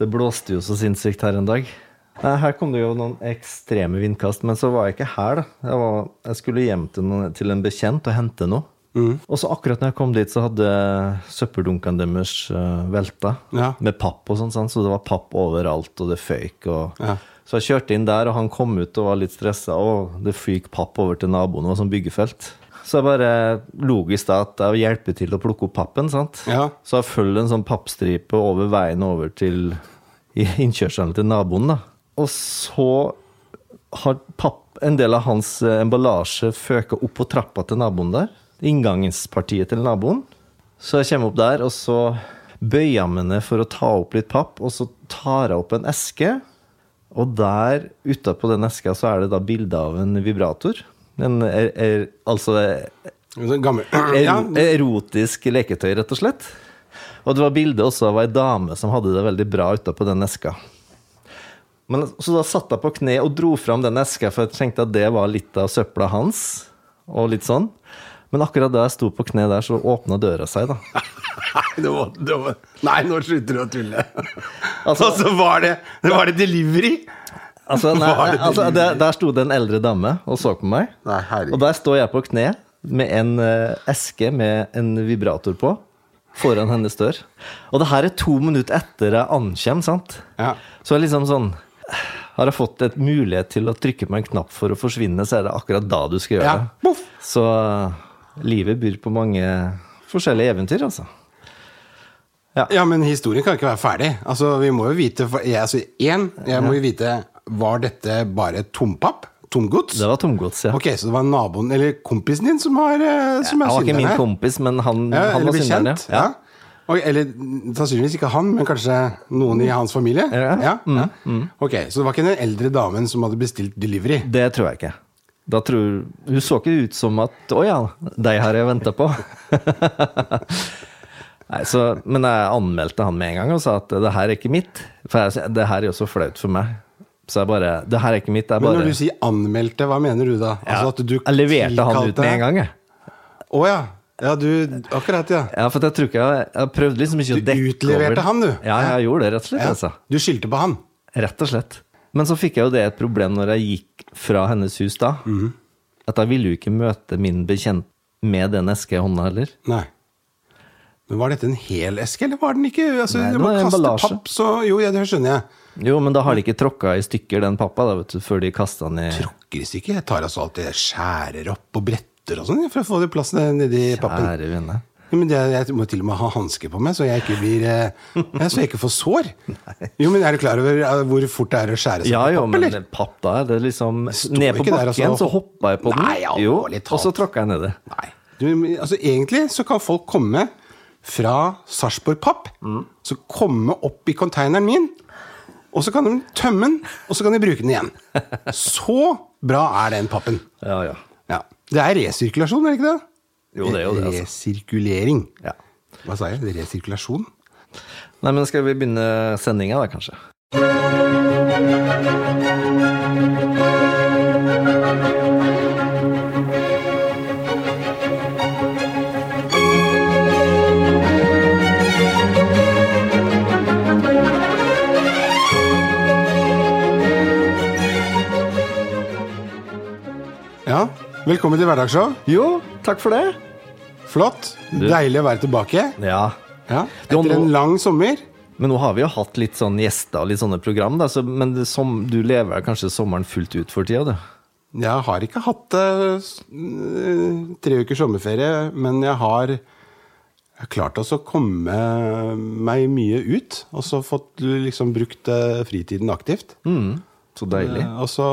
Det blåste jo så sinnssykt her en dag. Her kom det jo noen ekstreme vindkast, men så var jeg ikke her, da. Jeg, var, jeg skulle hjem til, noen, til en bekjent og hente noe. Og så akkurat når jeg kom dit, så hadde søppeldunkene deres uh, velta. Ja. Med papp og sånn, så det var papp overalt, og det føyk. Og... Ja. Så jeg kjørte inn der, og han kom ut og var litt stressa. Og det fyk papp over til naboen, det var sånn byggefelt. Så det er bare logisk da at jeg hjelper til å plukke opp pappen, sant. Ja. Så jeg følger en sånn pappstripe over veien over til innkjørselen til naboen, da. Og så har papp, en del av hans eh, emballasje føka opp på trappa til naboen der. Inngangspartiet til naboen. Så jeg kommer opp der, og så bøyer jeg meg ned for å ta opp litt papp, og så tar jeg opp en eske. Og der, utapå den eska, så er det da bilde av en vibrator. En er, er, altså Ja. erotisk leketøy, rett og slett. Og det var bilde også av ei dame som hadde det veldig bra utapå den eska. Men, så da satt jeg på kne og dro fram den eska, for jeg tenkte at det var litt av søpla hans. Og litt sånn. Men akkurat da jeg sto på kne der, så åpna døra seg, da. Det var, det var, nei, nå slutter du å tulle. Altså- så var det, det var det delivery! Altså, nei, altså der, der sto det en eldre dame og så på meg. Nei. Og der står jeg på kne med en eh, eske med en vibrator på. Foran hennes dør. Og det her er to minutter etter jeg ankommer, sant? Ja. Så jeg liksom sånn Har jeg fått et mulighet til å trykke på en knapp for å forsvinne, så er det akkurat da du skal gjøre Ja. det. Boff. Så eh, livet byr på mange forskjellige eventyr, altså. Ja, men historien kan ikke være ferdig. Altså, vi må jo vite for, jeg, altså, En, jeg må jo vite Var dette bare tompapp? Tomgods? Det var tomgods, ja. Ok, så det var naboen, eller kompisen din, som, har, eh, som ja, er var ikke min kompis, men han, Ja, han var synderen, ja. Ja. Og, eller sannsynligvis ikke han, men kanskje noen i hans familie? Ja. ja. ja. Ok, Så det var ikke den eldre damen som hadde bestilt delivery? Det tror jeg ikke. Da tror, hun så ikke ut som at Å ja, deg har jeg venta på. Nei, så, men jeg anmeldte han med en gang og sa at det her er ikke mitt. For jeg, det her er jo så flaut for meg. Så jeg bare Det her er ikke mitt. Jeg Men bare når du sier anmeldte, hva mener du da? ja, Altså du Jeg leverte han ut med en gang, jeg. Å ja. Ja, du Akkurat, ja. Ja, for jeg tror ikke jeg Jeg prøvde liksom ikke å dekke over Du utleverte han, du. Ja, jeg gjorde det, rett og slett. ja. Altså. Du skyldte på han. Rett og slett. Men så fikk jeg jo det et problem når jeg gikk fra hennes hus da. Mhm. At jeg ville jo ikke møte min bekjent med den eska i hånda heller. Nei. Men Var dette en hel eske, eller var den ikke altså, Nei, det var en emballasje. papp, så Jo, ja, det skjønner jeg. Jo, men da har de ikke tråkka i stykker den pappa, da, vet du, før de kasta den i Tråkker i stykker. Jeg tar altså alltid skjærer opp og bretter og sånn, for å få det plass nedi pappen. Kjære vene. Ja, men jeg, jeg må til og med ha hansker på meg, så jeg ikke blir jeg, Så jeg ikke får sår. Jo, men Er du klar over eh, hvor fort det er å skjære seg Ja på jo, papp, men eller? papp da er det liksom Ned på bakken, altså, så hoppa jeg på den. Nei, jo, og så tråkka jeg nedi. Altså Egentlig så kan folk komme fra Sarpsborg Papp, Mm. så komme opp i konteineren min, og så kan de tømme den, og så kan de bruke den igjen. Så bra er den pappen. Ja, ja. Ja. Det er resirkulasjon, er det ikke det? Jo, det er jo det, altså. Resirkulering. ja. Hva sa jeg? Resirkulasjon? Nei, men skal vi begynne sendinga da, kanskje? Velkommen til Hverdagsshow. Jo, takk for det. Flott. Deilig å være tilbake. Ja. Ja. Jo, Etter nå- en lang sommer. Men nå har vi jo hatt litt sånn gjester og litt sånne program, da, så, men det, som, du lever kanskje sommeren fullt ut for tida, du? Jeg har ikke hatt uh, tre ukers sommerferie, men jeg har, jeg har klart å komme meg mye ut. Og så fått liksom brukt eh, fritiden aktivt. Så deilig. Eh, og så,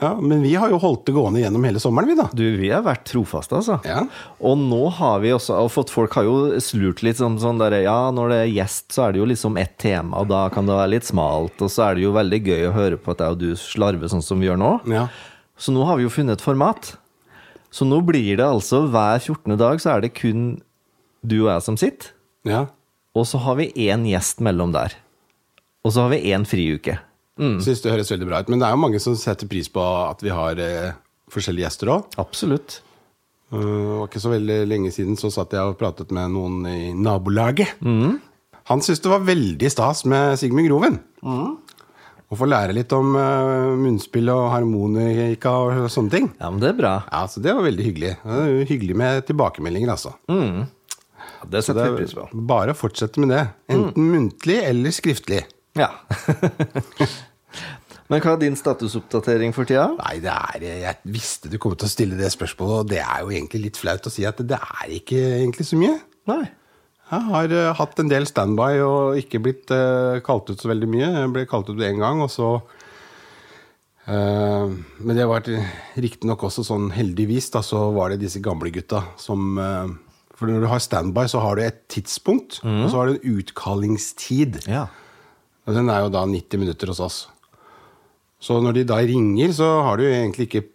ja, men vi har jo holdt det gående gjennom hele sommeren, vi, da. Du, vi har vært trofaste, altså. Ja. Og nå har vi også og fått Folk har jo slurt litt sånn, sånn der, Ja, når det er gjest, så er det jo liksom ett tema, og da kan det være litt smalt, og så er det jo veldig gøy å høre på at jeg og du slarver sånn som vi gjør nå. Ja. Så nå har vi jo funnet et format. Så nå blir det altså hver 14. dag så er det kun du og jeg som sitter. ja. Og så har vi én gjest mellom der. Og så har vi én friuke. Mm. Syns det høres veldig bra ut. Men det er jo mange som setter pris på at vi har eh, forskjellige gjester òg. Absolutt. det var ikke så veldig lenge siden så satt jeg og pratet med noen i nabolaget. Han syntes det var veldig stas med Sigmund Groven. Å få lære litt om uh, munnspill og harmonika og sånne ting. Ja, men det er bra. Ja, så Det var veldig hyggelig. Er hyggelig med tilbakemeldinger, altså. Ja, det setter vi pris på. bare fortsette med det. Enten muntlig eller skriftlig. Ja. men hva er din statusoppdatering for tida? Nei, det er Jeg visste du kom til å stille det spørsmålet, og det er jo egentlig litt flaut å si at det er ikke egentlig så mye. Nei. Jeg har uh, hatt en del standby og ikke blitt uh, kalt ut så veldig mye. Jeg ble kalt ut én gang, og så uh, Men det var riktignok også sånn heldigvis, da, så var det disse gamle gutta som For når du har standby, så har du et tidspunkt, og så har du en utkallingstid. Ja. Og den er jo da 90 minutter hos oss. Så når de da ringer, så har du egentlig ikke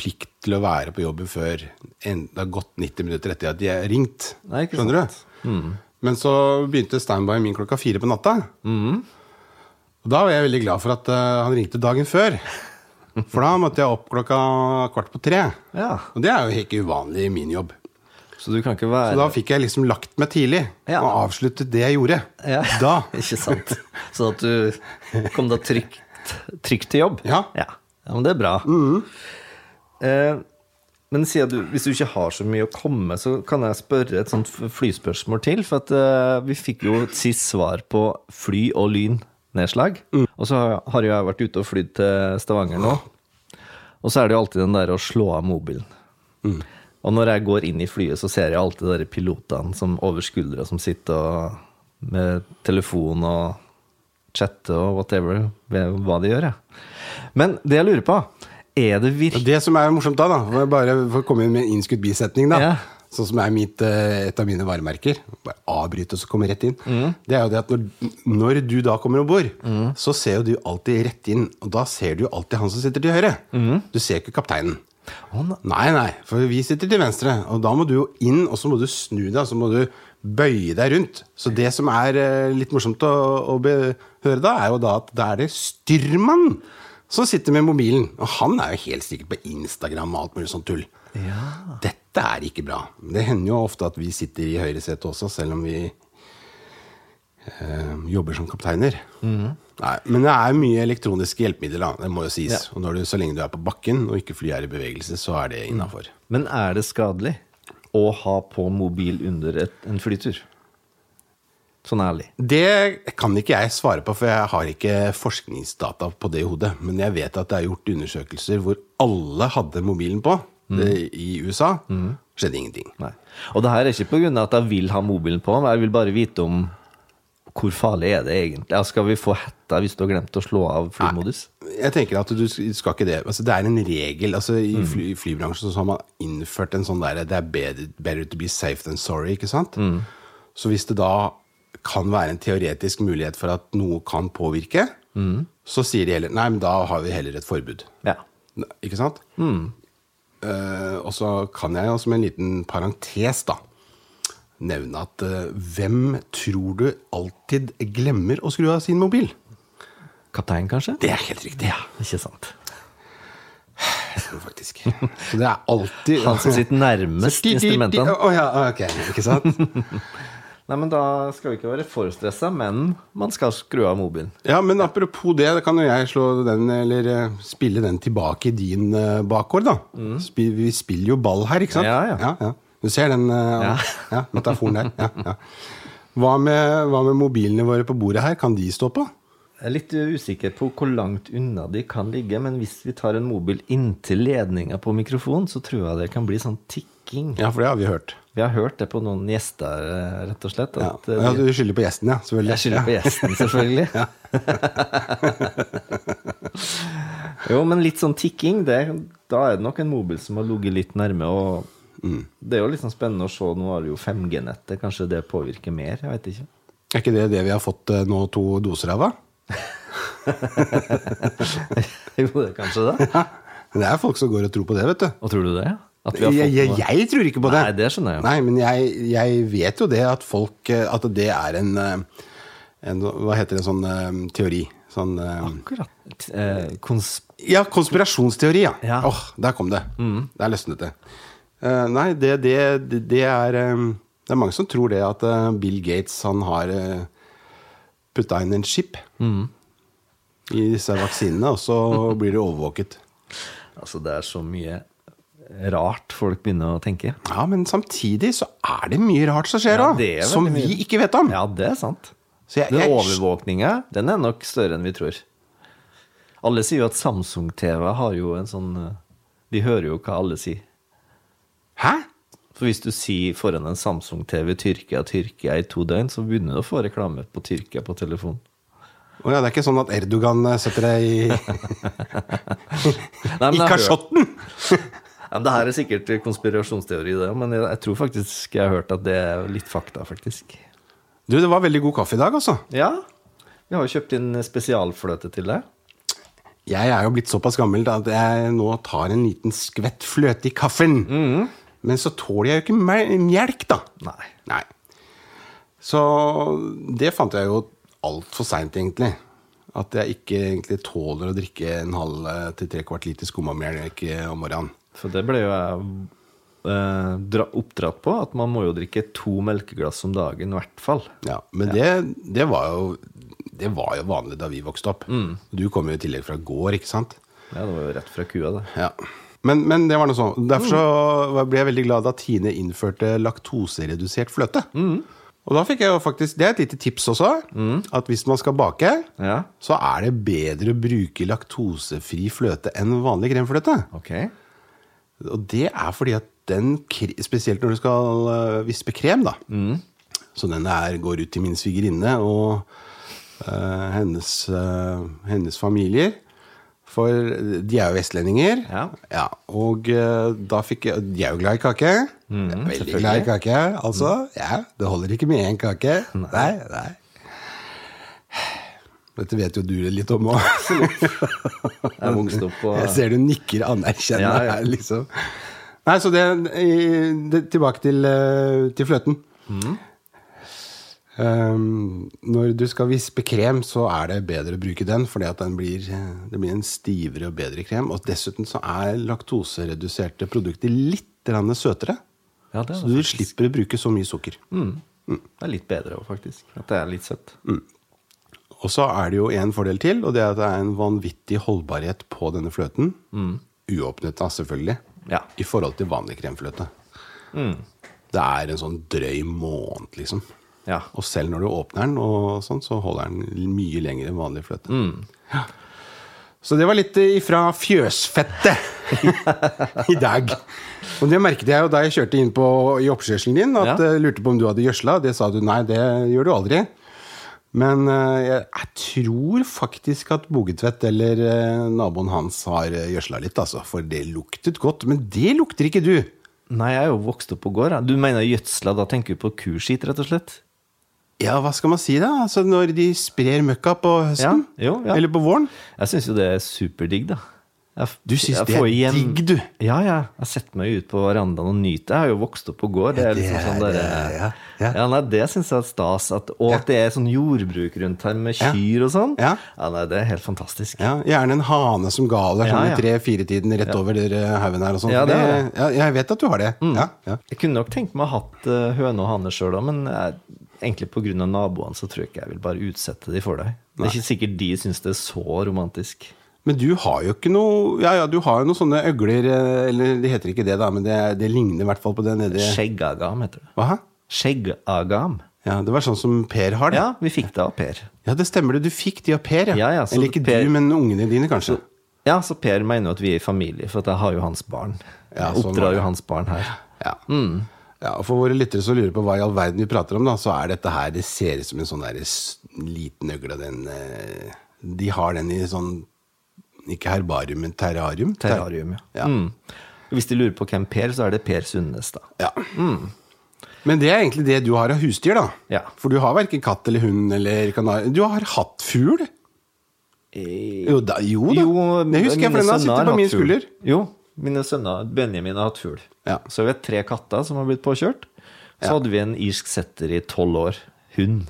plikt til å være på jobben før en, det har gått 90 minutter etter at de har ringt. Nei, Skjønner sant. du? Men så begynte standby min klokka fire på natta. Og da var jeg veldig glad for at uh, han ringte dagen før. For da måtte jeg opp klokka kvart på tre. Ja. Og det er jo ikke uvanlig i min jobb. Så du kan ikke Så da fikk jeg liksom lagt meg tidlig, Ja. og avsluttet det jeg gjorde. Ja. Da. Ikke sant? Så at du kom da trygt, trygt til jobb? Ja. ja. Men det er bra. Eh, men du, hvis du ikke har så mye å komme med, så kan jeg spørre et sånt flyspørsmål til. For at eh, vi fikk jo et sist svar på fly- og lynnedslag. Og så har jo jeg vært ute og flydd til Stavanger nå. Og så er det jo alltid den der å slå av mobilen. Og når jeg går inn i flyet, så ser jeg alltid de pilotene som over skuldra som sitter med telefon og chatte og whatever, hva de gjør. Ja. Men det jeg lurer på, er det virkelig det som er morsomt da, da bare for å komme inn med en innskutt bisetning, da, Ja. sånn som er mitt, eh, et av mine varemerker, bare avbryte og så komme rett inn, Mm. det er jo det at når, når du da kommer om bord, så ser jo du alltid rett inn, og da ser du jo alltid han som sitter til høyre. Mm. Du ser ikke kapteinen. Ne- Nei, nei, for vi sitter til venstre, og da må du jo inn, og så må du snu deg, og så må du bøye deg rundt. Så det som er eh, litt morsomt å, å høre da, er jo da at da er det styrmann som sitter med mobilen. Og han er jo helt sikkert på Instagram og alt mulig sånt tull. Dette er ikke bra. Det hender jo ofte at vi sitter i høyresetet også, selv om vi eh, jobber som kapteiner. Nei, men det er mye elektroniske hjelpemidler. Det må jo sies. Og når du, så lenge du er på bakken og ikke flyet er i bevegelse, så er det innafor. Men er det skadelig å ha på mobil under et, en flytur? Sånn ærlig. Det kan ikke jeg svare på, for jeg har ikke forskningsdata på det i hodet. Men jeg vet at det er gjort undersøkelser hvor alle hadde mobilen på det, i USA. Skjedde ingenting. Nei. Og det her er ikke pga. at jeg vil ha mobilen på, men jeg vil bare vite om hvor farlig er det egentlig. Skal vi få hetta hvis du har glemt å slå av flymodus? Jeg tenker at du skal ikke det. Altså, det er en regel. Altså, I fly, flybransjen så har man innført en sånn der Det er better, better to be safe than sorry, ikke sant? Så hvis det da kan være en teoretisk mulighet for at noe kan påvirke, så sier de heller Nei, men da har vi heller et forbud. Ja. Ikke sant? Eh, og så kan jeg jo som en liten parentes da nevne at eh, hvem tror du alltid glemmer å skru av sin mobil? Kaptein, kanskje? Det er helt riktig. Ja, ikke sant. Jeg tror faktisk. Så det er alltid Han som sitter nærmest instrumentene. Å ja, ok. Ikke sant? Nei, men Da skal vi ikke være for stressa, men man skal skru av mobilen. Ja, men apropos det, da kan jo jeg slå den, eller eh, spille den tilbake i din uh, bakgård, da. Mm. vi spiller jo ball her, ikke sant? Mm. Ja, ja. Du ser den eh, Ja. ja, metaforen der. Ja, ja. Hva, med, hva med mobilene våre på bordet her? Kan de stå på? Jeg er litt usikker på hvor langt unna de kan ligge, men hvis vi tar en mobil inntil ledninga på mikrofonen, så tror jeg det kan bli sånn tikking. Ja, for det har vi hørt. Vi har hørt det på noen gjester, eh, rett og slett. Ja. At eh, Ja, du skylder på gjesten, ja. Selvfølgelig. Jeg skylder på gjesten, selvfølgelig. jo, men litt sånn tikking, det, da er det nok en mobil som har ligget litt nærme. Og Mm. det er jo litt sånn spennende å se. Nå har jo 5G-nettet, kanskje det påvirker mer? Jeg vet ikke. Er ikke det det vi har fått eh, nå to doser av? da? jo, det er kanskje det. Men det er folk som går og tror på det, vet du. Og tror du det? At vi har Jeg, jeg, jeg tror ikke på det. Nei, det skjønner jeg jo. Nei, men jeg, jeg vet jo det at folk eh, At det er en, eh, en Hva heter det, sånn eh, teori? Sånn Akkurat. Eh, konsp Ja, konspirasjonsteori, ja. Ja. Åh, der kom det. Der løsnet det. Eh, nei, det, det, det, er um, Det er mange som tror det at uh, Bill Gates han har uh, putta inn en chip i disse vaksinene, og så blir det overvåket. Altså, det er så mye rart folk begynner å tenke. Ja, men samtidig så er det mye rart som skjer òg, ja, som vi mye. ikke vet om. Ja, det er sant. Så jeg, Den overvåkninga, den er nok større enn vi tror. Alle sier jo at Samsung-TV har jo en sånn De hører jo hva alle sier. Hæ? For hvis du sier foran en Samsung-TV 'Tyrkia, Tyrkia' i to døgn, så begynner du å få reklame på Tyrkia på telefonen. Å ja, det er ikke sånn at Erdogan eh, setter deg i, Nei, i kasjotten? Ja, det her er sikkert konspirasjonsteori, det, men jeg, jeg tror faktisk jeg har hørt at det er litt fakta, faktisk. Du, det var veldig god kaffe i dag, altså. Ja, vi har jo kjøpt inn spesialfløte til deg. Jeg er jo blitt såpass gammel at jeg nå tar en liten skvett fløte i kaffen. Men så tåler jeg jo ikke mel- melk, da. Nei. Nei. Så det fant jeg jo altfor seint, egentlig. At jeg ikke egentlig tåler å drikke en halv eh, til tre kvart liter skummamelk om morgenen. For det ble jo jeg eh, oppdratt på, at man må jo drikke to melkeglass om dagen, i hvert fall. Ja, men Det, det, var jo, det var jo vanlig da vi vokste opp. Du kom jo i tillegg fra gård, ikke sant? Ja, det var jo rett fra kua, det. Ja. Men, men det var noe sånn. Derfor så ble jeg veldig glad da Tine innførte laktoseredusert fløte. Og da fikk jeg jo faktisk, Det er et lite tips også. At hvis man skal bake, Ja, så er det bedre å bruke laktosefri fløte enn vanlig kremfløte. ok. Og det er fordi at den, spesielt når du skal øh, vispe krem, da Så den der går ut til min svigerinne og øh, hennes, øh, hennes familier. For de er jo vestlendinger. Ja. og øh, da fikk jeg De er jo glad i kake. Veldig glad i kake, altså. Ja, Det holder ikke med én kake. Nei, nei. Dette vet jo du litt om òg. Jeg vokste opp på Jeg ser du nikker anerkjennende Ja, ja. her, liksom. Nei, så det, det Tilbake til, eh, til fløten. Mm. Um, når du skal vispe krem, så er det bedre å bruke den, fordi at den blir, det blir en stivere og bedre krem. Og dessuten så er laktosereduserte produkter litt søtere. Ja, det Så du faktisk. slipper å bruke så mye sukker. det er litt bedre òg, faktisk. At det er litt søtt. Og så er det jo en fordel til, og det er at det er en vanvittig holdbarhet på denne fløten. Uåpnet, da, selvfølgelig. Ja. I forhold til vanlig kremfløte. Det er en sånn drøy måned, liksom. Ja. Og selv når du åpner den, og sånn, så holder den mye lenger enn vanlig fløte. Ja. Så det var litt eh, ifra fjøsfettet i dag. Og det merket jeg jo da jeg kjørte inn på, i oppkjørselen din, at Ja. jeg lurte på om du hadde gjødsla. Det sa du nei, det gjør du aldri. Men eh, jeg, jeg tror faktisk at Bogetvedt eller eh, naboen hans har eh, gjødsla litt, altså. For det luktet godt. Men det lukter ikke du. Nei, jeg er jo vokst opp på gård. Du mener gjødsla, da tenker du på kuskitt, rett og slett? Ja, hva skal man si da? Altså Når de sprer møkka på høsten? Ja, jo, ja. Eller på våren? Jeg syns jo det er superdigg, da. Jeg, Du syns det er igjen... digg, du? Ja, ja. Jeg setter meg ut på verandaen og nyter. Jeg har jo vokst opp på gård. Det Ja, er liksom det sånn er- der, ja, ja. ja, nei, det syns jeg er stas. At, og Ja. at det er sånn jordbruk rundt her med Ja. kyr og sånn. Ja. nei, det er helt fantastisk. Ja, Gjerne en hane som galer sånn ja. i tre-fire-tiden rett over der, eh, haugen her og sånn. Ja, det ja, jeg vet at du har det. Ja, ja. Jeg kunne nok tenkt meg å ha hatt eh, høne og hane sjøl òg, men jeg, egentlig pga. naboene så tror jeg ikke jeg vil bare utsette de for deg. Det er ikke sikkert de syns det er så romantisk. Men du har jo ikke noe Ja, ja, du har jo noen sånne øgler eh, Eller det heter ikke det, da, men det, det ligner i hvert fall på det nedi Skjeggagam heter det. Hva? Skjeggagam. Ja, det var sånn som Per har det. Ja, vi fikk det av Per. Ja, det stemmer det. Du fikk de av Per, ja. Ja, ja, Eller ikke Per- du, men ungene dine, kanskje. Ja, så Per mener jo at vi er i familie, for at jeg har jo hans barn. Ja, Jeg sånn oppdrar jo hans barn her. Ja. Ja. Og for våre lyttere som lurer på hva i all verden vi prater om, da, så er dette her Det ser ut som en sånn der liten øgle. Den, eh, de har den i sånn Ikke herbarium, men terrarium. Terrarium, ja. Ja. Mm. Hvis de lurer på hvem Per, så er det Per Sundnes, da. Ja. Men det er egentlig det du har av husdyr, da. Ja. For du har verken katt eller hund eller kanar. Du har hatt fugl. Jo da. Jo, da. det husker jeg, for den har sittet på min skulder. Jo, mine sønner Benjamin har hatt fugl. Ja. Så har tre katter som har blitt påkjørt. Så Ja. hadde vi en irsk setter i tolv år. Hund.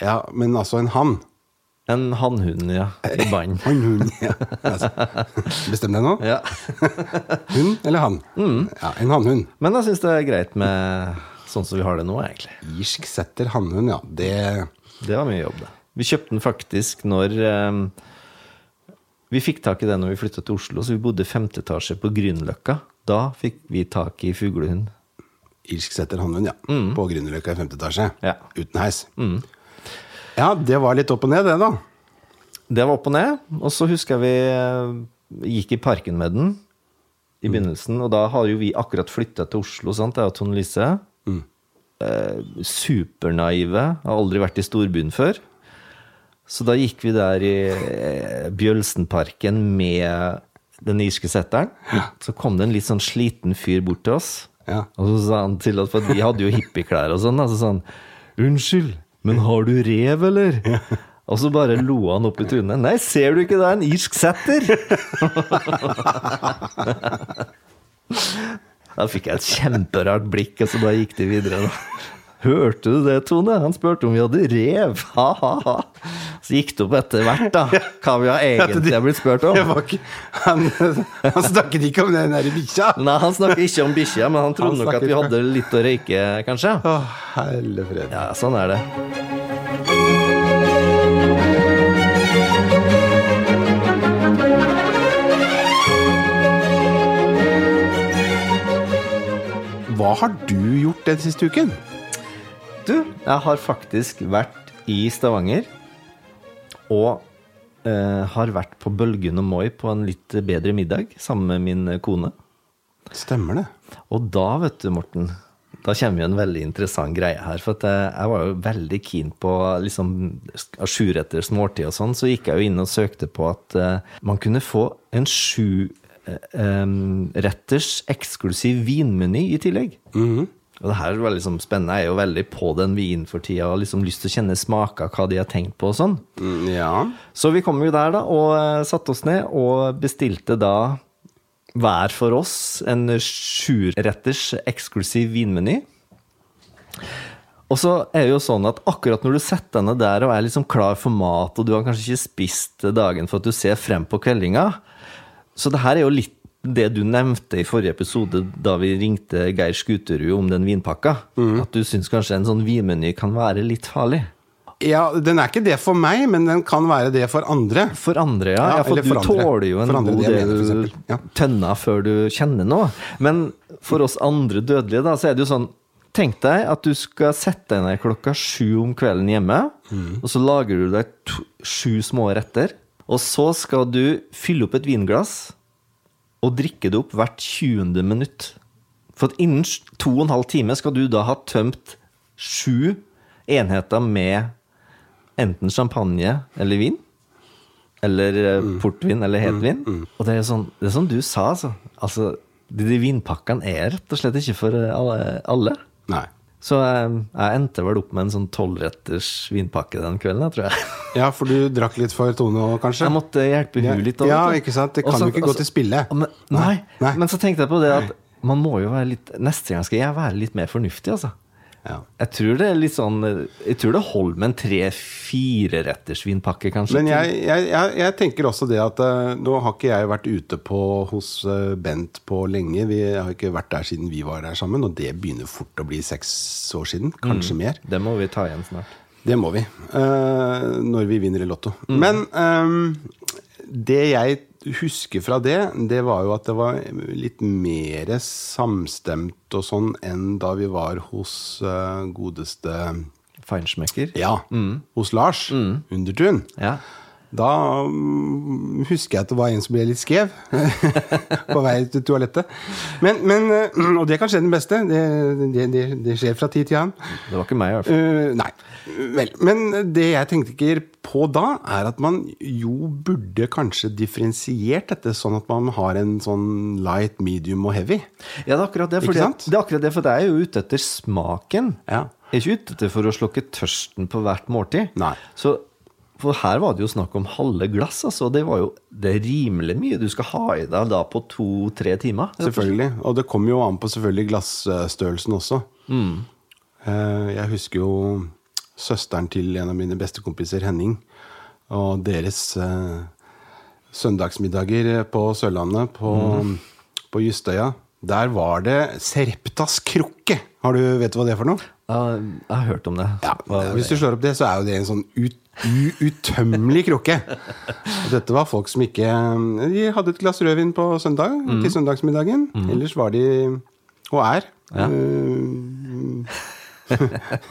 Ja, men altså en hann. En hannhund, ja. I bånd. En hund, ja. Altså, Bestem deg nå. Ja. Hund eller hann? Mm. Ja, en hannhund. Men jeg syns det er greit med sånn som vi har det nå, egentlig. Irsk setter hannhund, ja. Det Det var mye jobb, det. Vi kjøpte den faktisk når eh, Vi fikk tak i det når vi flytta til Oslo, så vi bodde i femte etasje på Grünerløkka. Da fikk vi tak i fuglehund. Irsk setter hannhund, ja. På Grünerløkka i femte etasje. Mm. Ja. Mm. Uten heis. Ja, det var litt opp og ned, det, da. Det var opp og ned. Og så husker jeg vi eh, gikk i parken med den i begynnelsen. Og da har jo vi akkurat flytta til Oslo, sant? jeg og Tone Lise. Eh, supernaive. Har aldri vært i storbyen før. Så da gikk vi der i eh, Bjølsenparken med den irske setteren. Så kom det en litt sånn sliten fyr bort til oss. Ja. Og så sa han til oss, for vi hadde jo hippieklær og sånn, da, så sa han Unnskyld, men har du rev, eller? Og så bare lo han opp i trynet. Nei, ser du ikke det er en irsk setter? da fikk jeg et kjemperart blikk, og så bare gikk de videre. da. Hørte du det, Tone? Han spurte om vi hadde rev. Ha-ha-ha. Så gikk det opp etter hvert, da, hva vi har egentlig har blitt spurt om. Ikke, han, han snakket ikke om den derre bikkja. Nei, han snakker ikke om bikkja, men han trodde Han nok at vi hadde litt å røyke, kanskje. Å, helle fred. Ja, sånn er det. Hva har du gjort den siste uken? Du, jeg har faktisk vært i Stavanger. Og eh, har vært på Bølgen og Moi på en litt bedre middag sammen med min kone. Stemmer det. Og da, vet du, Morten, da kommer jo en veldig interessant greie her. For at jeg, jeg var jo veldig keen på liksom sjuretters måltid og sånn, så gikk jeg jo inn og søkte på at eh, man kunne få en sju eh, em, retters eksklusiv vinmeny i tillegg. Og det her er veldig liksom, spennende. Jeg er jo veldig på den vinen for tida og liksom lyst til å kjenne smaker, hva de har tenkt på og sånn. Mm, Ja. Så vi kom jo der da, og eh, satte oss ned og bestilte da hver for oss en sjuretters eksklusiv vinmeny. Og så er det jo sånn at akkurat når du setter deg ned der og er liksom klar for mat, og du har kanskje ikke spist dagen for at du ser frem på kveldinga Så det her er jo litt det du nevnte i forrige episode da vi ringte Geir Skuterud om den vinpakka. At du syns kanskje en sånn vinmeny kan være litt farlig. ja, den er ikke det for meg, men den kan være det for andre. For andre, ja. Ja, for eller du andre. tåler jo en andre, god del. Ja. tønner før du kjenner noe. Men for oss andre dødelige, da, så er det jo sånn Tenk deg at du skal sette deg ned klokka sju om kvelden hjemme, Mm. og så lager du deg to, sju små retter. Og så skal du fylle opp et vinglass og drikke det opp hvert 20. minutt. For at innen to og en halv time skal du da ha tømt sju enheter med enten champagne eller vin. Eller eh, Mm. portvin eller hetvin. Og det er, sånn, det er som du sa, altså. altså de, de vinpakkene er rett og slett ikke for eh, alle. alle. Nei. Så jeg, jeg endte vel opp med en sånn tolvretters vinpakke den kvelden, tror jeg. Ja, for du drakk litt for Tone òg, kanskje? Jeg måtte hjelpe hun litt. også, ja, ikke sant? Det kan jo ikke gå til spille. Men, nei, Nei. men så tenkte jeg på det at man må jo være litt Neste gang skal jeg være litt mer fornuftig, altså. Ja. Jeg tror det er litt sånn Jeg tror det holder med en tre-fire retters vinpakke, kanskje. Men jeg, jeg, jeg, jeg tenker også det at eh, nå har ikke jeg vært ute på hos eh, Bent på lenge. Vi har ikke vært der siden vi var der sammen, og det begynner fort å bli seks år siden. Kanskje mer. Det må vi ta igjen snart. Det må vi. Uh, når vi vinner i Lotto. Men um, det jeg husker fra det, det var jo at det var litt mer samstemt og sånn enn da vi var hos eh, godeste Feinschmecker. Ja, hos Lars Undertun. Ja. Da mm, husker jeg at det var en som ble litt skjev på vei til toalettet. Men, men, eh, og det kan skje den beste. Det, det, det, det skjer fra tid til annen. Det var ikke meg, i hvert fall. Uh, nei. Vel. Men det jeg tenker på da, er at man jo burde kanskje differensiert dette, sånn at man har en sånn light, medium og heavy. Ja, det er akkurat det. Ikke sant? det er akkurat det, for det er jo ute etter smaken. Ja. Jeg er ikke ute etter for å slukke tørsten på hvert måltid. Nei. Så for her var det jo snakk om halve glass. altså. Det var jo det er rimelig mye du skal ha i deg da på to-tre timer. Selvfølgelig. Og det kommer jo an på selvfølgelig glassstørrelsen også. Mm. Eh, Jeg husker jo søsteren til en av mine bestekompiser, Henning, og deres eh, søndagsmiddager på Sørlandet, på, Mm. på Justøya. Der var det Sereptas krukke. Har du, vet du hva det er for noe? Uh, jeg har hørt om det. Ja, Hvis du slår opp det, så er jo det en sånn ut, uuttømmelig krukke. Og dette var folk som ikke De hadde et glass rødvin på søndag Mm. til søndagsmiddagen. Ellers var de, og er Ja. øh,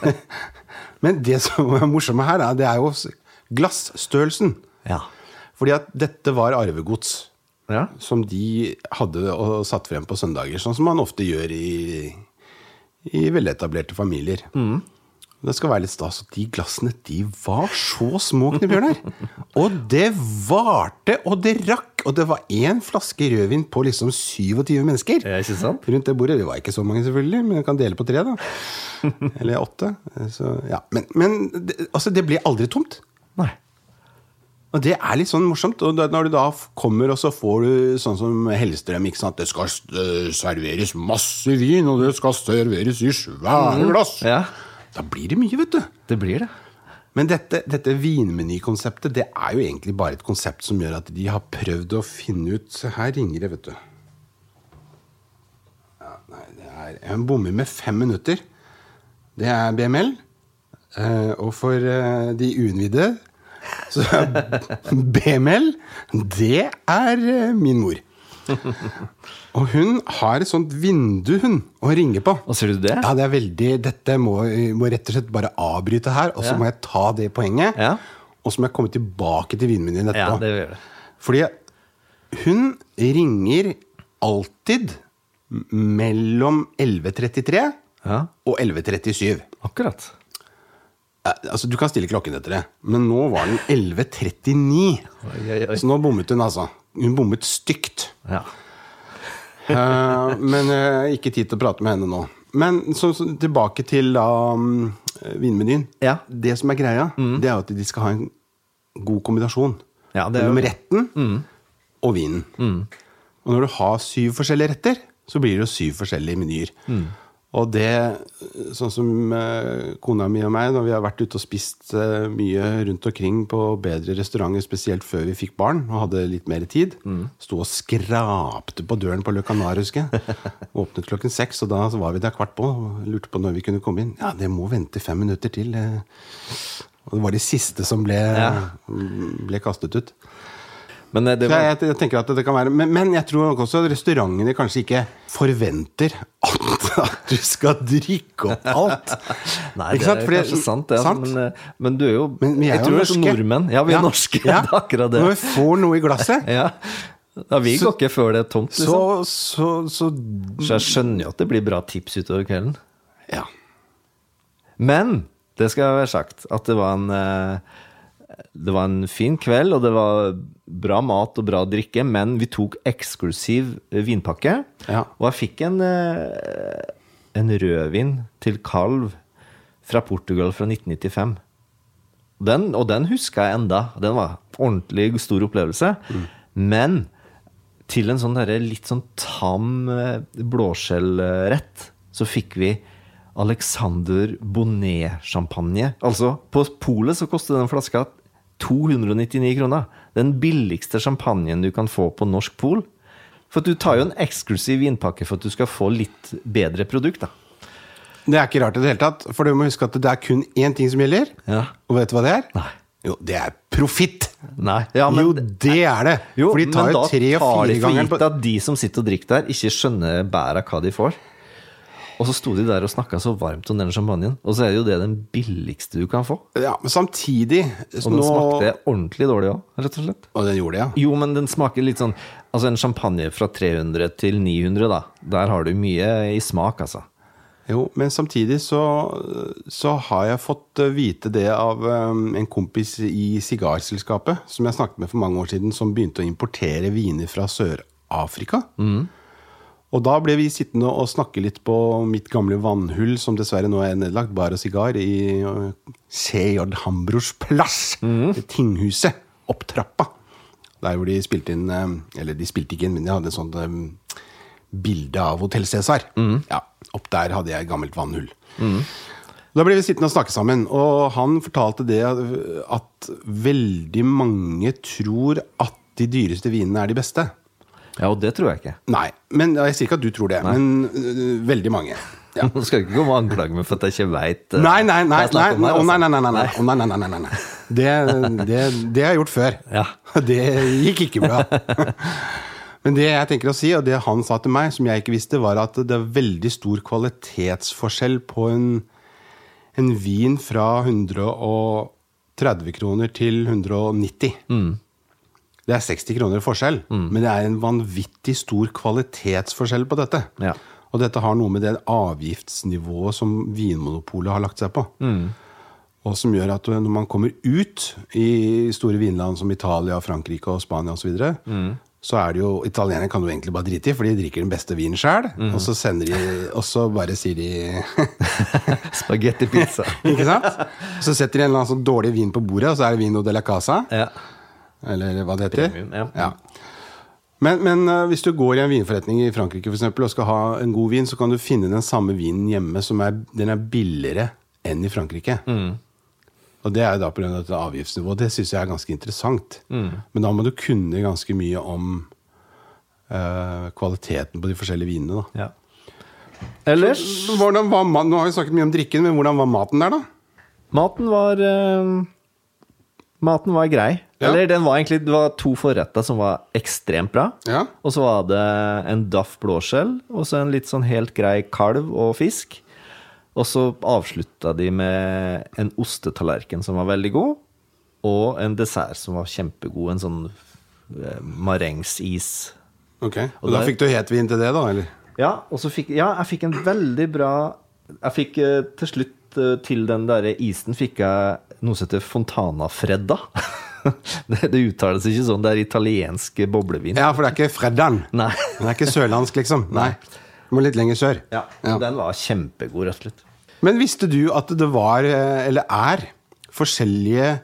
Men det som er morsomme her, er, det er jo glassstørrelsen. Ja. Fordi at dette var arvegods ja. som de hadde og satt frem på søndager, sånn som man ofte gjør i, i veletablerte familier. Det skal være litt stas. at De glassene de var så små, Knut Bjørnar. Og det varte, og det rakk. Og det var én flaske rødvin på liksom 27 mennesker. Ja, ikke sant? Rundt det bordet. Vi var ikke så mange, selvfølgelig, men vi kan dele på tre, da. Eller åtte. Så, ja. Men, men det, altså, det ble aldri tomt. Nei. Og det er litt sånn morsomt. Og når du da kommer, og så får du sånn som Hellstrøm, ikke sant. Det skal eh, serveres masse vin, og det skal serveres i svære glass. Ja, Da blir det mye, vet du. det blir det. Men dette, dette vinmenykonseptet, det er jo egentlig bare et konsept som gjør at de har prøvd å finne ut Se, her ringer det, vet du. Ja, nei, det er en bommer med fem minutter. Det er BML. Eh, og for eh, de uinnvidde så er BML, det er eh, min mor. Og hun har et sånt vindu, hun, å ringe på. Og ser du det? Ja, det er veldig Dette må, må rett og slett bare avbryte her, og så Ja. må jeg ta det poenget. Ja. Og så må jeg komme tilbake til vinmenyen Ja, det gjør det. Fordi hun ringer alltid mellom 11.33 Ja, og 11.37. akkurat. Altså, Du kan stille klokken etter det, men nå var den 11.39. Oi, oi, oi. Så nå bommet hun, altså. Hun bommet stygt. Ja. Eh, men uh, ikke tid til å prate med henne nå. Men så, så, tilbake til um, vinmenyen. Ja. Det som er greia, det er at de skal ha en god kombinasjon Ja, det er mellom retten og vinen. Og når du har syv forskjellige retter, så blir det jo syv forskjellige menyer. Og det, sånn som eh, kona mi og meg, når vi har vært ute og spist eh, mye rundt omkring på bedre restauranter, spesielt før vi fikk barn og hadde litt mer tid, sto og skrapte på døren på Le Canar, husker jeg. Åpnet klokken seks, og da var vi der kvart på og lurte på når vi kunne komme inn. Ja, det må vente fem minutter til. eh. Og det var de siste som ble, Ja. ble kastet ut. Men eh, det var, jeg, jeg tenker at det kan være men, men jeg tror nok også at restaurantene kanskje ikke forventer at, at du skal drikke opp alt. Nei, det er Fordi- kanskje sant, det. Altså, sant? men, eh, men du er jo Men men jeg, Jeg jo tror norske. er nordmenn. Ja, vi er norske. Det er akkurat det. Når vi får noe i glasset, Ja. ja, vi Så- går ikke før det er tomt, så, liksom. så, så Så jeg skjønner jo at det blir bra tips utover kvelden. Ja. Men det skal være sagt at det var en eh, Det var en fin kveld, og det var bra mat og bra drikke, men vi tok eksklusiv eh, vinpakke. Ja. Og jeg fikk en, eh, en rødvin til kalv fra Portugal fra 1995. Den, og den huska jeg enda. Den var ordentlig stor opplevelse. Men til en sånn derre litt sånn tam eh, blåskjellrett, så fikk vi Alexander Bonnet-champagne. Altså, på polet så koster den flaska 299 kroner. Den billigste champagnen du kan få på norsk pol. For du tar jo en eksklusiv vinpakke for at du skal få litt bedre produkt, da. Det er ikke rart i det hele tatt, for du må huske at det er kun én ting som gjelder. Ja. Og vet du hva det er? Nei. Jo, det er profitt! Ja, jo, det er det! jo, for de tar jo tre og tar de for gitt at de som sitter og drikker der, ikke skjønner bæret hva de får. Og så sto de der og snakka så varmt om den champagnen. Og så er det jo det den billigste du kan få. Ja, men samtidig Og den nå- smakte ordentlig dårlig òg, rett og slett. Og den gjorde det, ja. Jo, men den smaker litt sånn Altså en champagne fra 300 til 900, da. Der har du mye i smak, altså. Jo, men samtidig så, så har jeg fått eh, vite det av um, en kompis i sigarselskapet, som jeg snakket med for mange år siden, som begynte å importere viner fra Sør-Afrika. Og da ble vi sittende og snakke litt på mitt gamle vannhull, som dessverre nå er nedlagt, bar og sigar, i uh, CJ Hambros plass. Mm. tinghuset. Opp trappa. Der hvor de spilte inn eh, Eller de spilte ikke inn, men de hadde et sånt eh, bilde av Hotell Cæsar. Ja, opp der hadde jeg gammelt vannhull. Da ble vi sittende og snakke sammen, og han fortalte det at veldig mange tror at de dyreste vinene er de beste. Ja, og det tror jeg ikke. Nei, men Jeg sier ikke at du tror det, men uh, veldig mange. Nå skal du ikke komme og anklage meg for at jeg ikke veit Nei, nei, nei. nei, nei, nei, nei, nei, nei, nei. Nei, nei, nei, nei, nei. Det, det, det har jeg gjort før. Ja. Det gikk ikke bra. Men det jeg tenker å si, og det han sa til meg, som jeg ikke visste, var at det er veldig stor kvalitetsforskjell på en, en vin fra 130 kroner til 190. Det er 60 kroner forskjell, men det er en vanvittig stor kvalitetsforskjell på dette. Ja. Og dette har noe med det avgiftsnivået som Vinmonopolet har lagt seg på. Og som gjør at når man kommer ut i store vinland som Italia, Frankrike og Spania osv., så, videre, så er det jo Italienere kan du egentlig bare drite i, for de drikker den beste vinen sjøl. Og så sender de Og så bare sier de Spagetti pizza. Ikke sant? Så setter de en eller annen sånn dårlig vin på bordet, og så er det Vino de la Casa. Ja. Eller hva det heter. Premium, ja. Men, men eh, hvis du går i en vinforretning i Frankrike for eksempel, og skal ha en god vin, så kan du finne den samme vinen hjemme som er, den er billigere enn i Frankrike. Og det er jo da pga. av avgiftsnivået. Det syns jeg er ganske interessant. Men da må du kunne ganske mye om uh, kvaliteten på de forskjellige vinene. da. ja. Ellers Hvordan var, nå har vi snakket mye om drikken, men hvordan var maten der, da? Maten var eh, Maten var grei. Ja. Eller den var egentlig Det var to forretter som var ekstremt bra. Ja. Og så var det en daff blåskjell, og så en litt sånn helt grei kalv og fisk. Og så avslutta de med en ostetallerken som var veldig god, og en dessert som var kjempegod. En sånn eh, marengsis. Ok, Og, Og da der- fikk du hetvin til det, da? eller? Ja, og så fikk Ja, jeg fikk en veldig bra Jeg fikk eh, til slutt eh, til den derre isen fikk jeg noe som heter Fontana-Fredda. det, det uttales ikke sånn. Det er italiensk boblevin. Ja, for det er ikke Freddan. Nei. Den er ikke sørlandsk, liksom. Nei. Du må litt lenger sør. Ja, Ja. Den var kjempegod, rett og slett. Men visste du at det var, eh, eller er, forskjellige